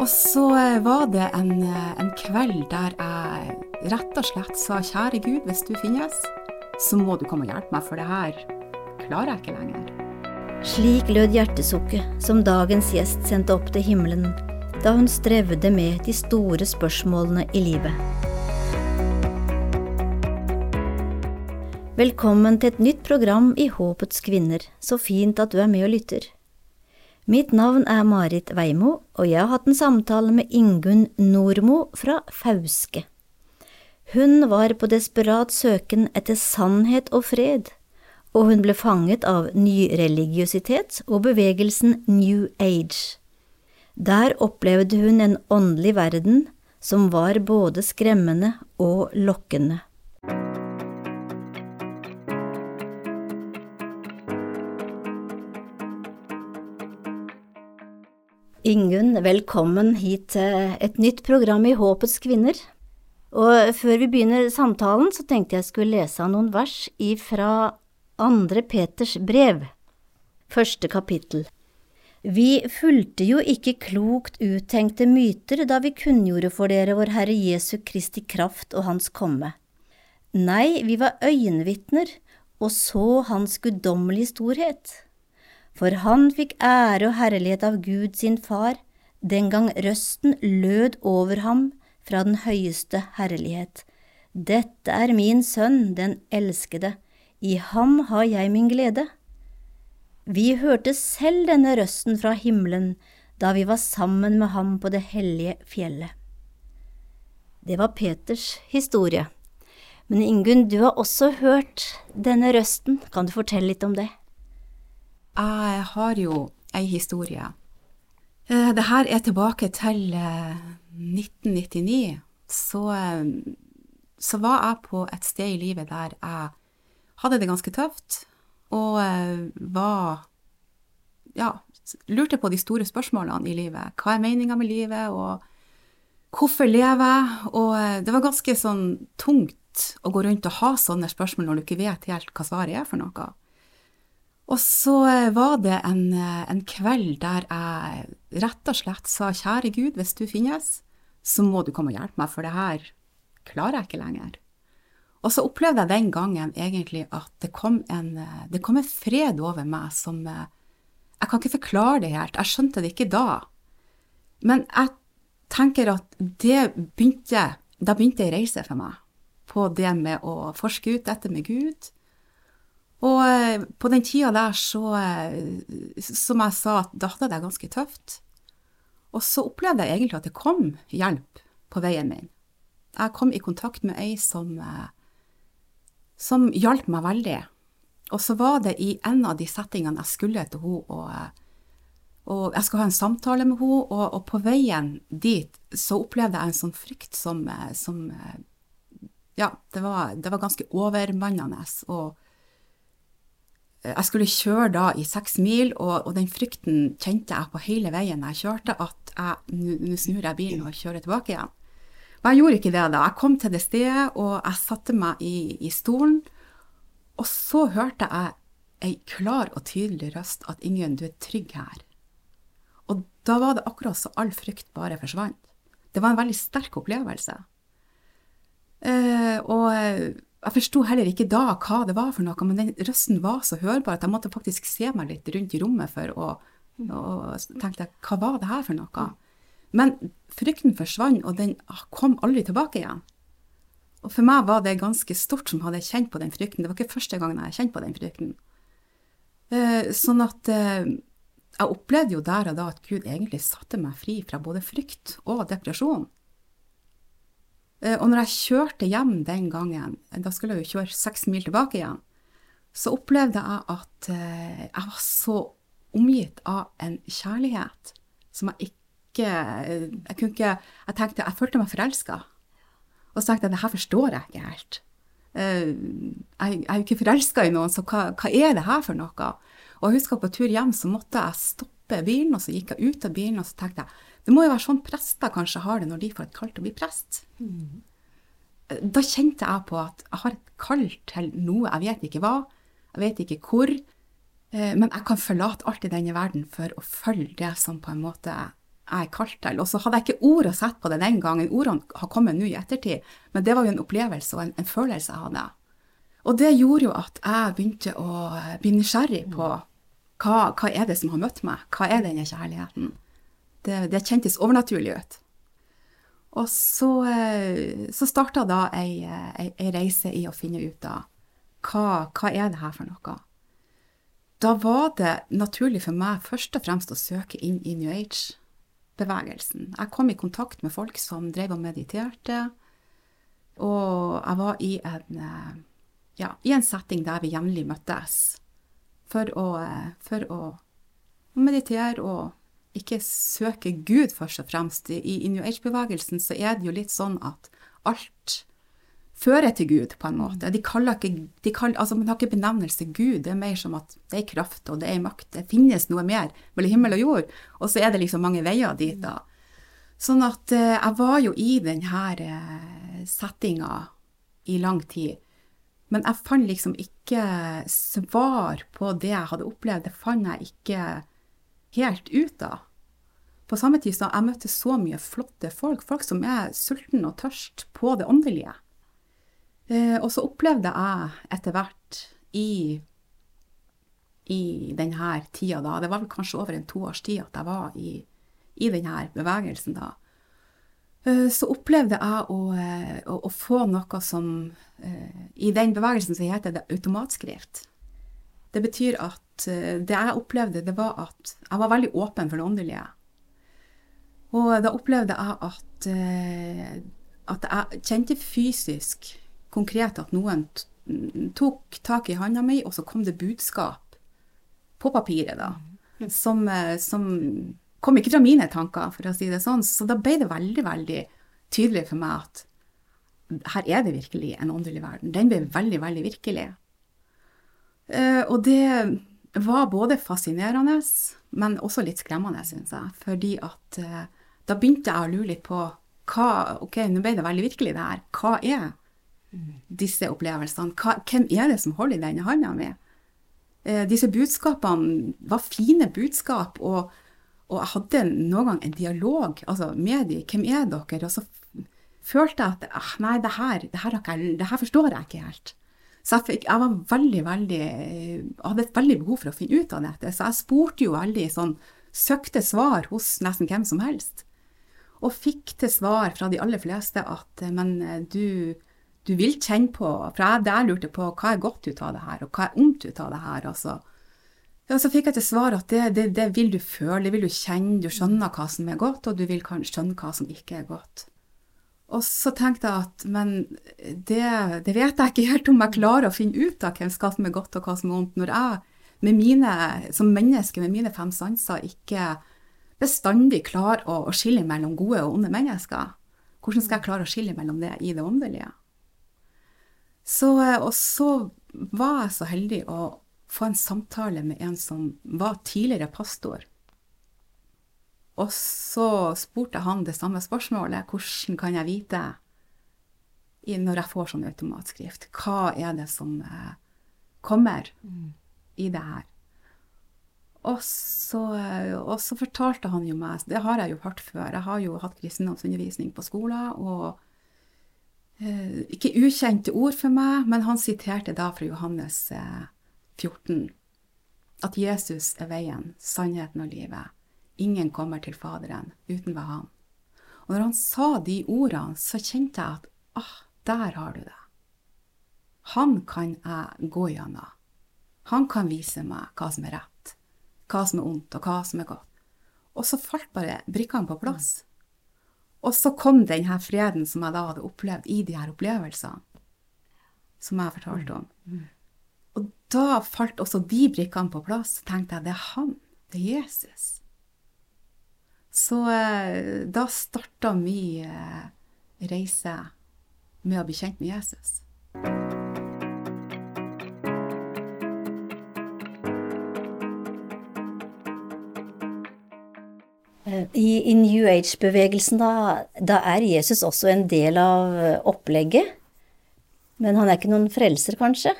Og så eh, var det en, eh, en kveld der jeg rett og slett sa kjære Gud, hvis du finnes, så må du komme og hjelpe meg, for det her klarer jeg ikke lenger. Slik lød hjertesukket som dagens gjest sendte opp til himmelen da hun strevde med de store spørsmålene i livet. Velkommen til et nytt program i Håpets kvinner, så fint at du er med og lytter. Mitt navn er Marit Veimo, og jeg har hatt en samtale med Ingunn Nordmo fra Fauske. Hun var på desperat søken etter sannhet og fred, og hun ble fanget av nyreligiøsitet og bevegelsen New Age. Der opplevde hun en åndelig verden som var både skremmende og lokkende. Ingunn, velkommen hit til et nytt program i Håpets kvinner. Og før vi begynner samtalen, så tenkte jeg skulle lese av noen vers ifra andre Peters brev, første kapittel. Vi fulgte jo ikke klokt uttenkte myter da vi kunngjorde for dere vår Herre Jesu Kristi kraft og Hans komme. Nei, vi var øyenvitner og så Hans guddommelige storhet for han fikk ære og herlighet av Gud sin far, den gang røsten lød over ham fra den høyeste herlighet. Dette er min sønn, den elskede, i ham har jeg min glede. Vi hørte selv denne røsten fra himmelen da vi var sammen med ham på det hellige fjellet. Det var Peters historie. Men Ingunn, du har også hørt denne røsten, kan du fortelle litt om det? Jeg har jo ei historie. Eh, det her er tilbake til 1999. Eh, så, eh, så var jeg på et sted i livet der jeg hadde det ganske tøft, og var Ja, lurte på de store spørsmålene i livet. Hva er meninga med livet, og hvorfor lever jeg? Og det var ganske sånn tungt å gå rundt og ha sånne spørsmål når du ikke vet helt hva svaret er for noe. Og så eh, var det en, eh, en, kveld der jeg rett og slett sa kjære Gud, hvis du finnes, så må du komme og hjelpe meg, for det her klarer jeg ikke lenger. Og så opplevde jeg den gangen egentlig at det kom en, eh, det kom en fred over meg som Jeg kan ikke forklare det helt, jeg skjønte det ikke da. Men jeg tenker at det begynte Da begynte ei reise for meg på det med å forske ut dette med Gud og eh, på den tida der så, eh, som jeg sa, da hadde jeg det ganske tøft. Og så opplevde jeg egentlig at det kom hjelp på veien min. Jeg kom i kontakt med ei som, eh, som hjalp meg veldig. Og så var det i en av de settingene jeg skulle til henne, og, og jeg skulle ha en samtale med henne, og, og, på veien dit så opplevde jeg en sånn frykt som, som Ja, det var, det var ganske overmannende. og jeg skulle kjøre da i seks mil, og, og, den frykten kjente jeg på hele veien jeg kjørte, at nå snur jeg bilen og kjører tilbake igjen. Men jeg gjorde ikke det da. Jeg kom til det stedet, og jeg satte meg i, i stolen. Og så hørte jeg ei klar og tydelig røst at Ingunn, du er trygg her. Og da var det akkurat så all frykt bare forsvant. Det var en veldig sterk opplevelse. Eh, og jeg forsto heller ikke da hva det var for noe, men den røsten var så hørbar at jeg måtte faktisk se meg litt rundt i rommet for å og tenkte hva var det her for noe? Men frykten forsvant, og den kom aldri tilbake igjen. Og for meg var det ganske stort som hadde kjent på den frykten. Det var ikke første gangen jeg hadde kjent på den frykten. Eh, sånn at eh, jeg opplevde jo der og da at Gud egentlig satte meg fri fra både frykt og depresjon. Eh, og når jeg kjørte hjem den gangen, da skulle jeg jo kjøre seks mil tilbake igjen, så opplevde jeg at eh, jeg var så omgitt av en kjærlighet som jeg ikke Jeg kunne ikke Jeg tenkte Jeg følte meg forelska. Og så tenkte jeg det her forstår jeg ikke helt. Eh, jeg, er jo ikke forelska i noen, så hva, hva, er det her for noe? Og jeg husker på tur hjem så måtte jeg stoppe bilen, og så gikk jeg ut av bilen og så tenkte jeg det må jo være sånn prester kanskje har det når de får et kall til å bli prest. Mm. Da kjente jeg på at jeg har et kall til noe, jeg vet ikke hva, jeg vet ikke hvor, eh, men jeg kan forlate alt i denne verden for å følge det som på en måte jeg er kalt til. Og så hadde jeg ikke ord å sette på det den gangen. Ordene har kommet nå i ettertid, men det var jo en opplevelse og en, en følelse jeg hadde. Og det gjorde jo at jeg begynte å bli nysgjerrig på hva, hva er det som har møtt meg? Hva er denne kjærligheten? Det, det kjentes overnaturlig ut. Og så, eh, så starta da ei, ei, ei, reise i å finne ut av hva, hva er det her for noe. Da var det naturlig for meg først og fremst å søke inn i New Age-bevegelsen. Jeg kom i kontakt med folk som drev og mediterte, og jeg var i en eh, ja, i en setting der vi jevnlig møttes for å, for å meditere og ikke søke Gud, først og fremst. I, New Age-bevegelsen så er det jo litt sånn at alt fører til Gud, på en måte. De kaller ikke, de kaller, altså Man har ikke benevnelse Gud, det er mer som at det er kraft og det er makt. Det finnes noe mer mellom himmel og jord, og så er det liksom mange veier dit, da. Sånn at eh, jeg var jo i denne eh, settinga i lang tid. Men jeg fant liksom ikke svar på det jeg hadde opplevd. Det fant jeg ikke helt ut av. På samme tid som jeg møtte så mye flotte folk, folk som er sultne og tørst på det åndelige. Eh, og så opplevde jeg etter hvert i, i denne tida da, det var vel kanskje over en toårstid at jeg var i, i denne bevegelsen da, så opplevde jeg å, eh, å, å, få noe som eh, I den bevegelsen så heter det automatskrift. Det betyr at det jeg opplevde, det var at jeg var veldig åpen for det åndelige. Og da opplevde jeg at, at jeg kjente fysisk, konkret, at noen tok tak i handa mi, og så kom det budskap på papiret, da, mm. som, som kom ikke fra mine tanker, for å si det sånn. Så da ble det veldig, veldig tydelig for meg at her er det virkelig en åndelig verden. Den ble veldig, veldig virkelig. Uh, og det var både fascinerende, men også litt skremmende, syns jeg. Fordi at uh, da begynte jeg å lure litt på hva Ok, nå ble det veldig virkelig, det her. Hva er disse opplevelsene? Hva, hvem er det som holder i denne hånda mi? Uh, disse budskapene var fine budskap. og og jeg hadde noen gang en dialog altså med dem. Hvem er dere? Og så følte jeg at ah, nei, det her, det, her det her, forstår jeg ikke helt. Så jeg, fikk, jeg var veldig, veldig, hadde et veldig behov for å finne ut av dette. Så jeg spurte jo veldig sånn, søkte svar hos nesten hvem som helst. Og fikk til svar fra de aller fleste at men du, du vil kjenne på For jeg jeg lurte på hva er godt ut av det her, og hva er ondt ut av det her. altså ja, så fikk jeg til svar at det, det, det, vil du føle, det vil du kjenne, du skjønner hva som er godt, og du vil skjønne hva som ikke er godt. Og så tenkte jeg at men det, det vet jeg ikke helt om jeg klarer å finne ut av hvem som er godt og hva som er vondt, når jeg med mine, som menneske med mine fem sanser ikke bestandig klarer å, å skille mellom gode og onde mennesker. Hvordan skal jeg klare å skille mellom det i det åndelige? Så, og så var jeg så heldig å få en samtale med en som var tidligere pastor. Og så spurte han det samme spørsmålet. Hvordan kan jeg vite, når jeg får sånn automatskrift, hva er det som eh, kommer mm. i det her? Og så, og så, fortalte han jo meg Det har jeg jo hørt før. Jeg har jo hatt kristendomsundervisning på skolen. og eh, Ikke ukjente ord for meg, men han siterte da fra Johannes eh, 14. At Jesus er veien, sannheten og livet. Ingen kommer til Faderen uten ved ham. Og når han sa de ordene, så kjente jeg at ah, der har du det. Han kan jeg gå gjennom. Han kan vise meg hva som er rett, hva som er ondt, og hva som er godt. Og så falt bare brikkene på plass. Og så kom den her freden som jeg da hadde opplevd i de her opplevelsene, som jeg fortalte om. Da falt også de brikkene på plass. Tenkte jeg det er han. Det er Jesus. Så eh, da starta min eh, reise med å bli kjent med Jesus. Eh, I, I, New Age-bevegelsen, da, da, er Jesus også en del av opplegget. Men han er ikke noen frelser, kanskje?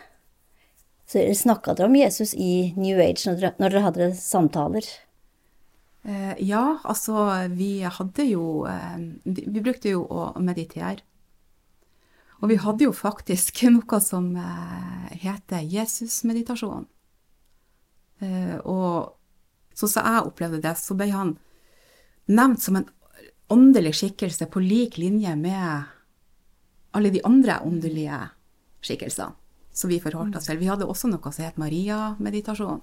Så Snakka dere om Jesus i New Age når dere, når dere hadde samtaler? Eh, ja, altså vi hadde jo eh, Vi brukte jo å meditere. Og vi hadde jo faktisk noe som eh, heter Jesusmeditasjon. Og sånn som jeg opplevde det, så ble han nevnt som en åndelig skikkelse på lik linje med alle de andre åndelige skikkelsene som vi forholdt oss til. Vi hadde også noe som het Maria-meditasjon.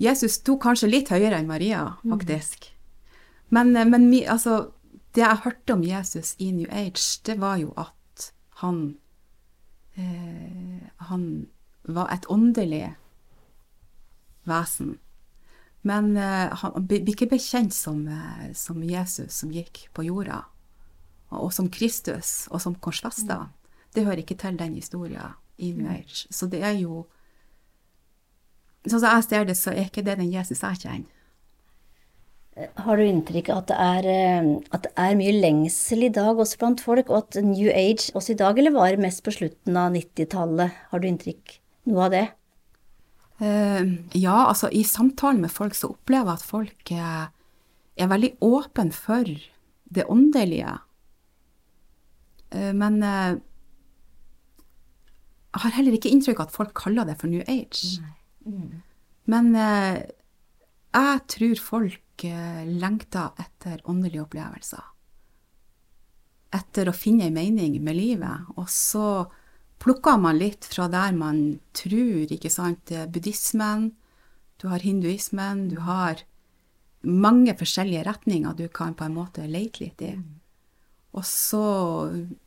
Jesus sto kanskje litt høyere enn Maria, faktisk. Men, eh, men altså, det jeg hørte om Jesus i New Age, det var jo at han eh, Han var et åndelig vesen. Men eh, han ble ikke bekjent som, eh, som Jesus som gikk på jorda, og, og som Kristus, og som korsfesta. Det hører ikke til den historien i New Så det er jo Sånn som jeg ser det, så er ikke det den Jesus jeg kjenner. Har du inntrykk av at det, eh, at det er mye lengsel i dag også blant folk, og at New Age også i dag, eller var det mest på slutten av 90-tallet? Har du inntrykk noe av det? Uh, ja, altså i samtalen med folk så opplever jeg at folk er, er veldig åpne for det åndelige. Uh, men eh, jeg har heller ikke inntrykk av at folk kaller det for New Age. Men eh, jeg tror folk eh, lengter etter åndelige opplevelser. Etter å finne en mening med livet. Og så plukker man litt fra der man tror, ikke sant. Buddhismen, du har hinduismen, du har mange forskjellige retninger du kan på en måte leite litt i. Og så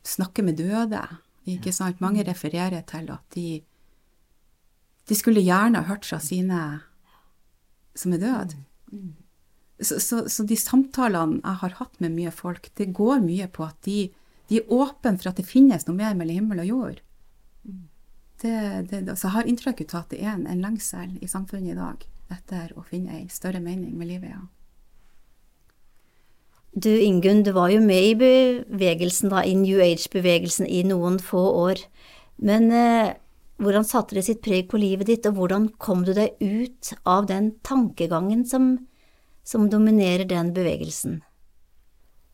snakke med døde, ikke sant. Mange refererer til at de de skulle gjerne hørt fra sine som er døde. Så, så, så de samtalene jeg har hatt med mye folk, det går mye på at de, de er åpne for at det finnes noe mer mellom himmel og jord. Det, det, så jeg har inntrykk av at det er en, en lengsel i samfunnet i dag etter å finne ei større mening med livet. ja. Du Ingunn, du var jo med i bevegelsen da, i New Age-bevegelsen i noen få år. Men eh, hvordan satte det sitt preg på livet ditt, og hvordan kom du deg ut av den tankegangen som, som dominerer den bevegelsen?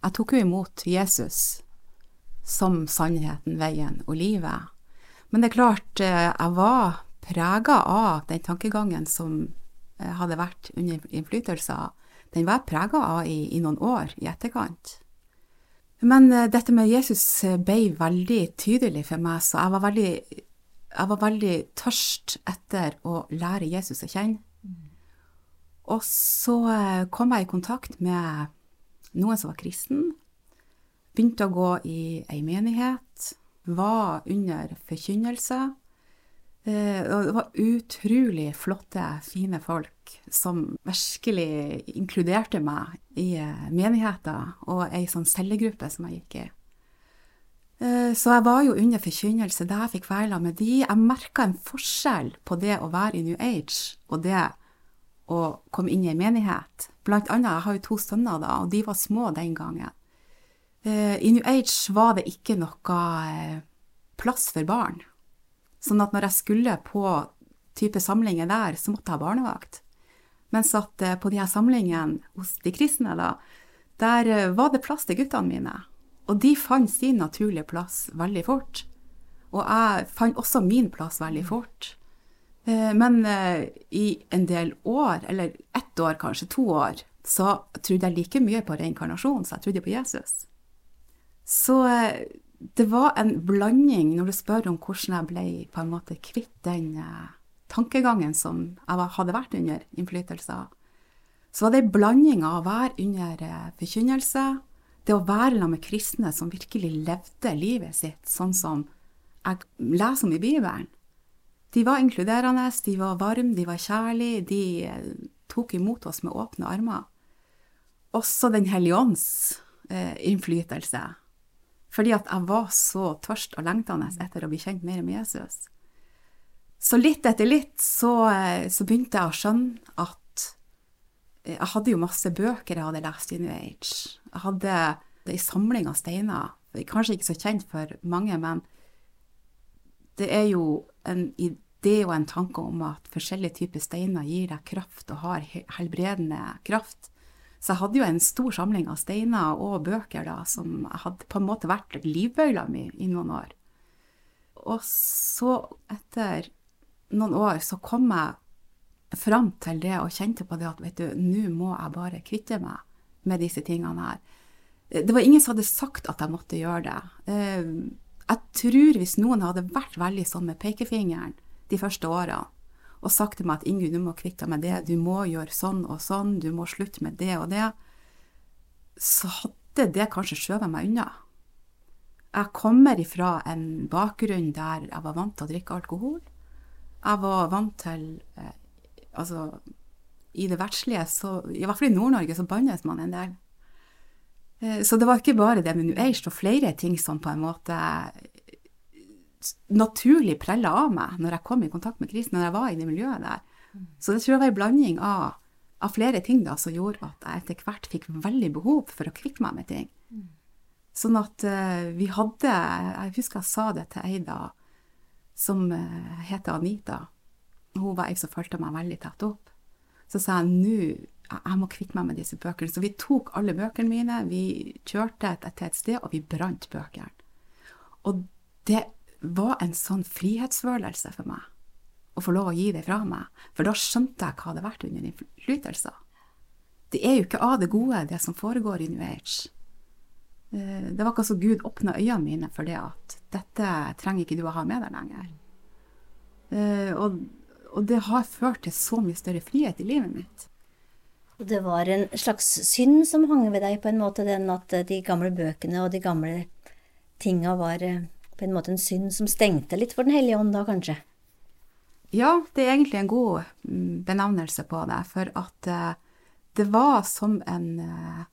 Jeg tok jo imot Jesus som sannheten, veien og livet. Men det er klart, eh, jeg var prega av den tankegangen som eh, hadde vært under innflytelse av. Den var jeg prega av i, i noen år i etterkant. Men eh, dette med Jesus eh, ble veldig tydelig for meg, så jeg var veldig, jeg var veldig tørst etter å lære Jesus å kjenne. Og så eh, kom jeg i kontakt med noen som var kristen. Begynte å gå i ei menighet. Var under forkynnelse. Eh, Og det var utrolig flotte, fine folk som virkelig inkluderte meg i eh, menigheten og ei sånn cellegruppe som jeg gikk i. Eh, Så jeg var jo under forkynnelse der jeg fikk være med de. Jeg merka en forskjell på det å være i New Age og det å komme inn i en menighet. Blant annet, jeg har jo to sønner da, og de var små den gangen. I New Age var det ikke noe plass for barn. Sånn at når jeg skulle på type samlinger der, så måtte jeg ha barnevakt. Mens at eh, på de her samlingene hos de kristne, da, der eh, var det plass til guttene mine. Og de fant sin naturlige plass veldig fort. Og jeg fant også min plass veldig fort. Eh, Men i en del år, eller ett år kanskje, to år, så trodde jeg like mye på reinkarnasjon, så jeg trodde på Jesus. Så det var en blanding, når du spør om hvordan jeg ble på en måte kvitt den eh, tankegangen som jeg hadde vært under innflytelse av. Så var det en blanding av å være under eh, forkynnelse, det å være sammen med kristne som virkelig levde livet sitt sånn som jeg leser om i Bibelen. De var inkluderende, de var varme, de var kjærlige, de eh, tok imot oss med åpne armer. Også Den hellige ånds eh, innflytelse. Fordi at jeg var så tørst og lengtende etter å bli kjent mer med Jesus. Så litt etter litt så, eh, så begynte jeg å skjønne at eh, jeg hadde jo masse bøker jeg hadde lest i New Age. Jeg hadde ei samling av steiner. Kanskje ikke så kjent for mange, men det er jo en, idé er en tanke om at forskjellige typer steiner gir deg kraft og har helbredende kraft. Så jeg hadde jo en stor samling av steiner og bøker da, som hadde på en måte vært livbøyla mi i noen år. Og så, etter noen år, så kom jeg fram til det og kjente på det at vet du, nå må jeg bare kvitte meg med disse tingene her. Det var ingen som hadde sagt at jeg måtte gjøre det. Eh, jeg tror hvis noen hadde vært veldig sånn med pekefingeren de første årene, og sagt til meg at Ingunn, du må kvitte deg med det, du må gjøre sånn og sånn, du må slutte med det og det, så hadde det kanskje skjøvet meg unna. Jeg kommer ifra en bakgrunn der jeg var vant til å drikke alkohol. Jeg var vant til eh, Altså, i det verdslige, så I hvert fall i Nord-Norge så bannes man en del. Eh, så det var ikke bare det med New Age, og flere ting som på en måte naturlig prella av meg når jeg kom i kontakt med krisen, når jeg var i det miljøet der. Så det tror jeg var en blanding av, av, flere ting da, som gjorde at jeg etter hvert fikk veldig behov for å kvitte meg med ting. Sånn at uh, vi hadde Jeg husker jeg sa det til ei da som uh, heter Anita. Hun var ei som fulgte meg veldig tett opp. Så sa jeg nå jeg må kvitte meg med disse bøkene. Så vi tok alle bøkene mine, vi kjørte til et sted, og vi brant bøkene. Og det var en sånn frihetsfølelse for meg å få lov å gi det fra meg, for da skjønte jeg hva det hadde vært under innflytelser. Det er jo ikke av det gode, det som foregår i New Age. Det var ikke så Gud åpna øynene mine for det at dette trenger ikke du å ha med deg lenger. Eh, og, og det har ført til så mye større frihet i livet mitt. Og det var en slags synd som hang ved deg, på en måte, den at de gamle bøkene og de gamle tinga var eh, på en måte en synd som stengte litt for Den hellige ånd da, kanskje? Ja, det er egentlig en god benevnelse benavnelse på det, for at uh, det var som en uh,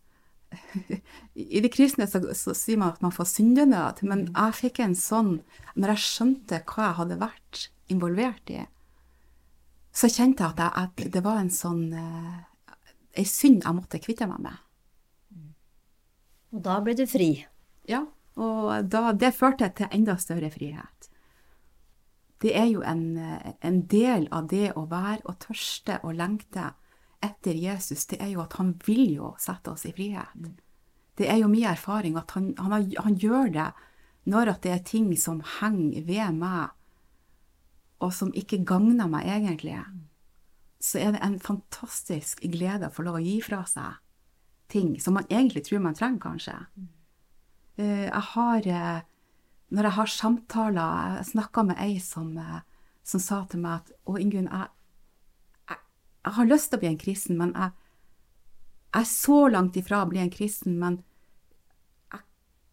I det kristne så, så, sier man at man får syndenød, men mm. jeg fikk en sånn Når jeg skjønte hva jeg hadde vært involvert i, så kjente jeg at, jeg, at det var en sånn Ei synd jeg måtte kvitte meg med. Og da ble du fri? Ja, og da, det førte til enda større frihet. Det er jo en, en, del av det å være og tørste og lengte etter Jesus, det er jo at han vil jo sette oss i frihet. Det er jo min erfaring at han, han, han gjør det når det er ting som henger ved meg, og som ikke gagner meg egentlig. Så er det en fantastisk glede å få lov å gi fra seg ting som man egentlig tror man trenger, kanskje. Eh, jeg har eh, Når jeg har samtaler Jeg snakka med ei som, eh, som, sa til meg at Å, Ingunn, jeg, jeg, jeg, har lyst til å bli en kristen, men jeg, jeg er så langt ifra å bli en kristen, men jeg,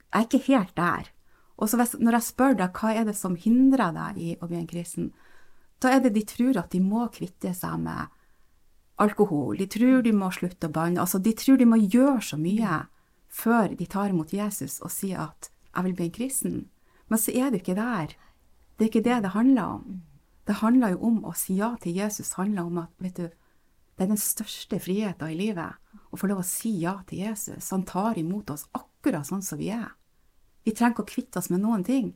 jeg er ikke helt der. Og så hvis, når jeg spør deg hva er det som hindrer deg i å bli en kristen, da er det de tror at de må kvitte seg med alkohol, de tror de må slutte å banne, altså de tror de må gjøre så mye før de tar imot Jesus og sier at 'jeg vil bli en kristen'. Men så er det ikke der. Det er ikke det det handler om. Det handler jo om å si ja til Jesus. Det handler om at vet du, det er den største friheten i livet å få lov å si ja til Jesus. Han tar imot oss akkurat sånn som vi er. Vi trenger ikke å kvitte oss med noen ting.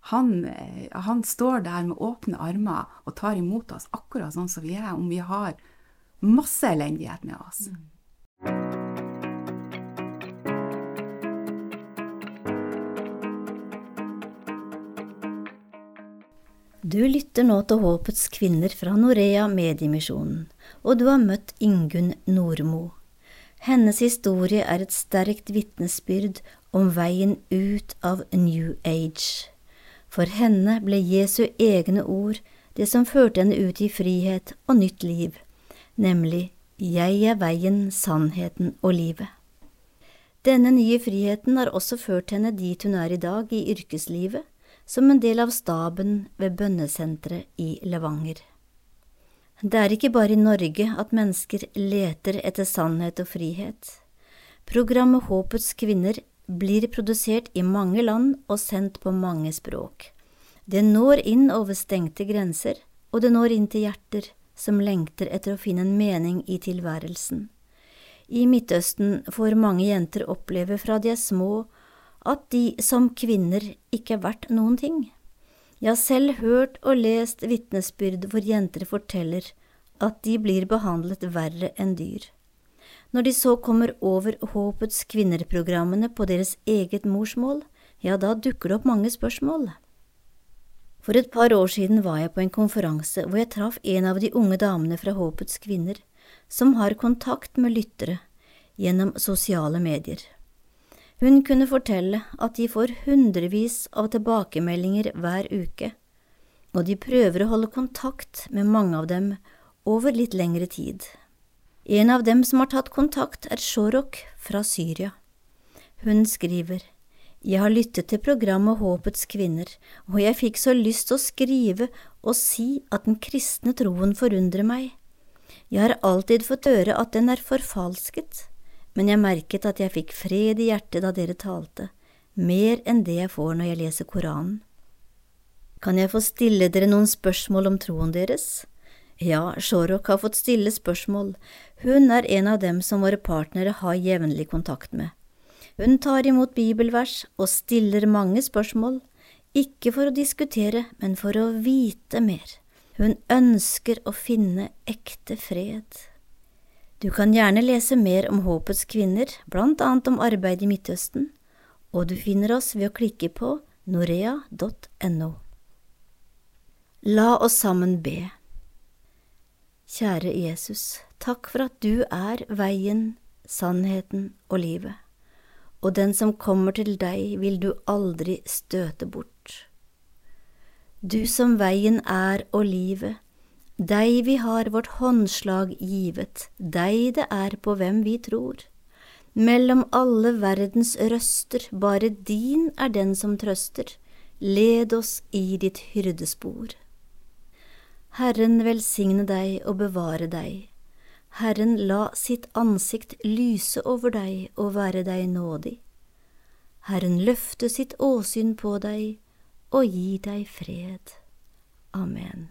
Han, eh, han, står der med åpne armer og tar imot oss akkurat sånn som vi er, om vi har masse elendighet med oss. Mm. Du lytter nå til Håpets kvinner fra Norea Mediemisjonen, og du har møtt Ingunn Nordmo. Hennes historie er et sterkt vitnesbyrd om veien ut av New Age. For henne ble Jesu egne ord det som førte henne ut i frihet og nytt liv, nemlig Jeg er veien, sannheten og livet. Denne nye friheten har også ført henne dit hun er i dag i yrkeslivet, som en del av staben ved bønnesenteret i Levanger. Det er ikke bare i Norge at mennesker leter etter sannhet og frihet. Programmet Håpets kvinner blir produsert i mange land og sendt på mange språk. Det når inn over stengte grenser, og det når inn til hjerter som lengter etter å finne en mening i tilværelsen. I Midtøsten får mange jenter oppleve fra de er små at de som kvinner ikke er verdt noen ting. Jeg har selv hørt og lest vitnesbyrd hvor jenter forteller at de blir behandlet verre enn dyr. Når de så kommer over Håpets kvinner-programmene på deres eget morsmål, ja, da dukker det opp mange spørsmål. For et par år siden var jeg på en konferanse hvor jeg traff en av de unge damene fra Håpets kvinner, som har kontakt med lyttere gjennom sosiale medier. Hun kunne fortelle at de får hundrevis av tilbakemeldinger hver uke, og de prøver å holde kontakt med mange av dem over litt lengre tid. En av dem som har tatt kontakt, er Shorok fra Syria. Hun skriver, Jeg har lyttet til programmet Håpets kvinner, og jeg fikk så lyst til å skrive og si at den kristne troen forundrer meg. Jeg har alltid fått høre at den er forfalsket, men jeg merket at jeg fikk fred i hjertet da dere talte, mer enn det jeg får når jeg leser Koranen. Kan jeg få stille dere noen spørsmål om troen deres? Ja, Shorok har fått stille spørsmål, hun er en av dem som våre partnere har jevnlig kontakt med. Hun tar imot bibelvers og stiller mange spørsmål, ikke for å diskutere, men for å vite mer. Hun ønsker å finne ekte fred. Du kan gjerne lese mer om Håpets kvinner, blant annet om arbeid i Midtøsten, og du finner oss ved å klikke på norea.no. La oss sammen be. Kjære Jesus, takk for at du er veien, sannheten og livet, og den som kommer til deg vil du aldri støte bort. Du som veien er og livet, deg vi har vårt håndslag givet, deg det er på hvem vi tror. Mellom alle verdens røster, bare din er den som trøster, led oss i ditt hyrdespor. Herren velsigne deg og bevare deg. Herren la sitt ansikt lyse over deg og være deg nådig. Herren løfte sitt åsyn på deg og gi deg fred. Amen.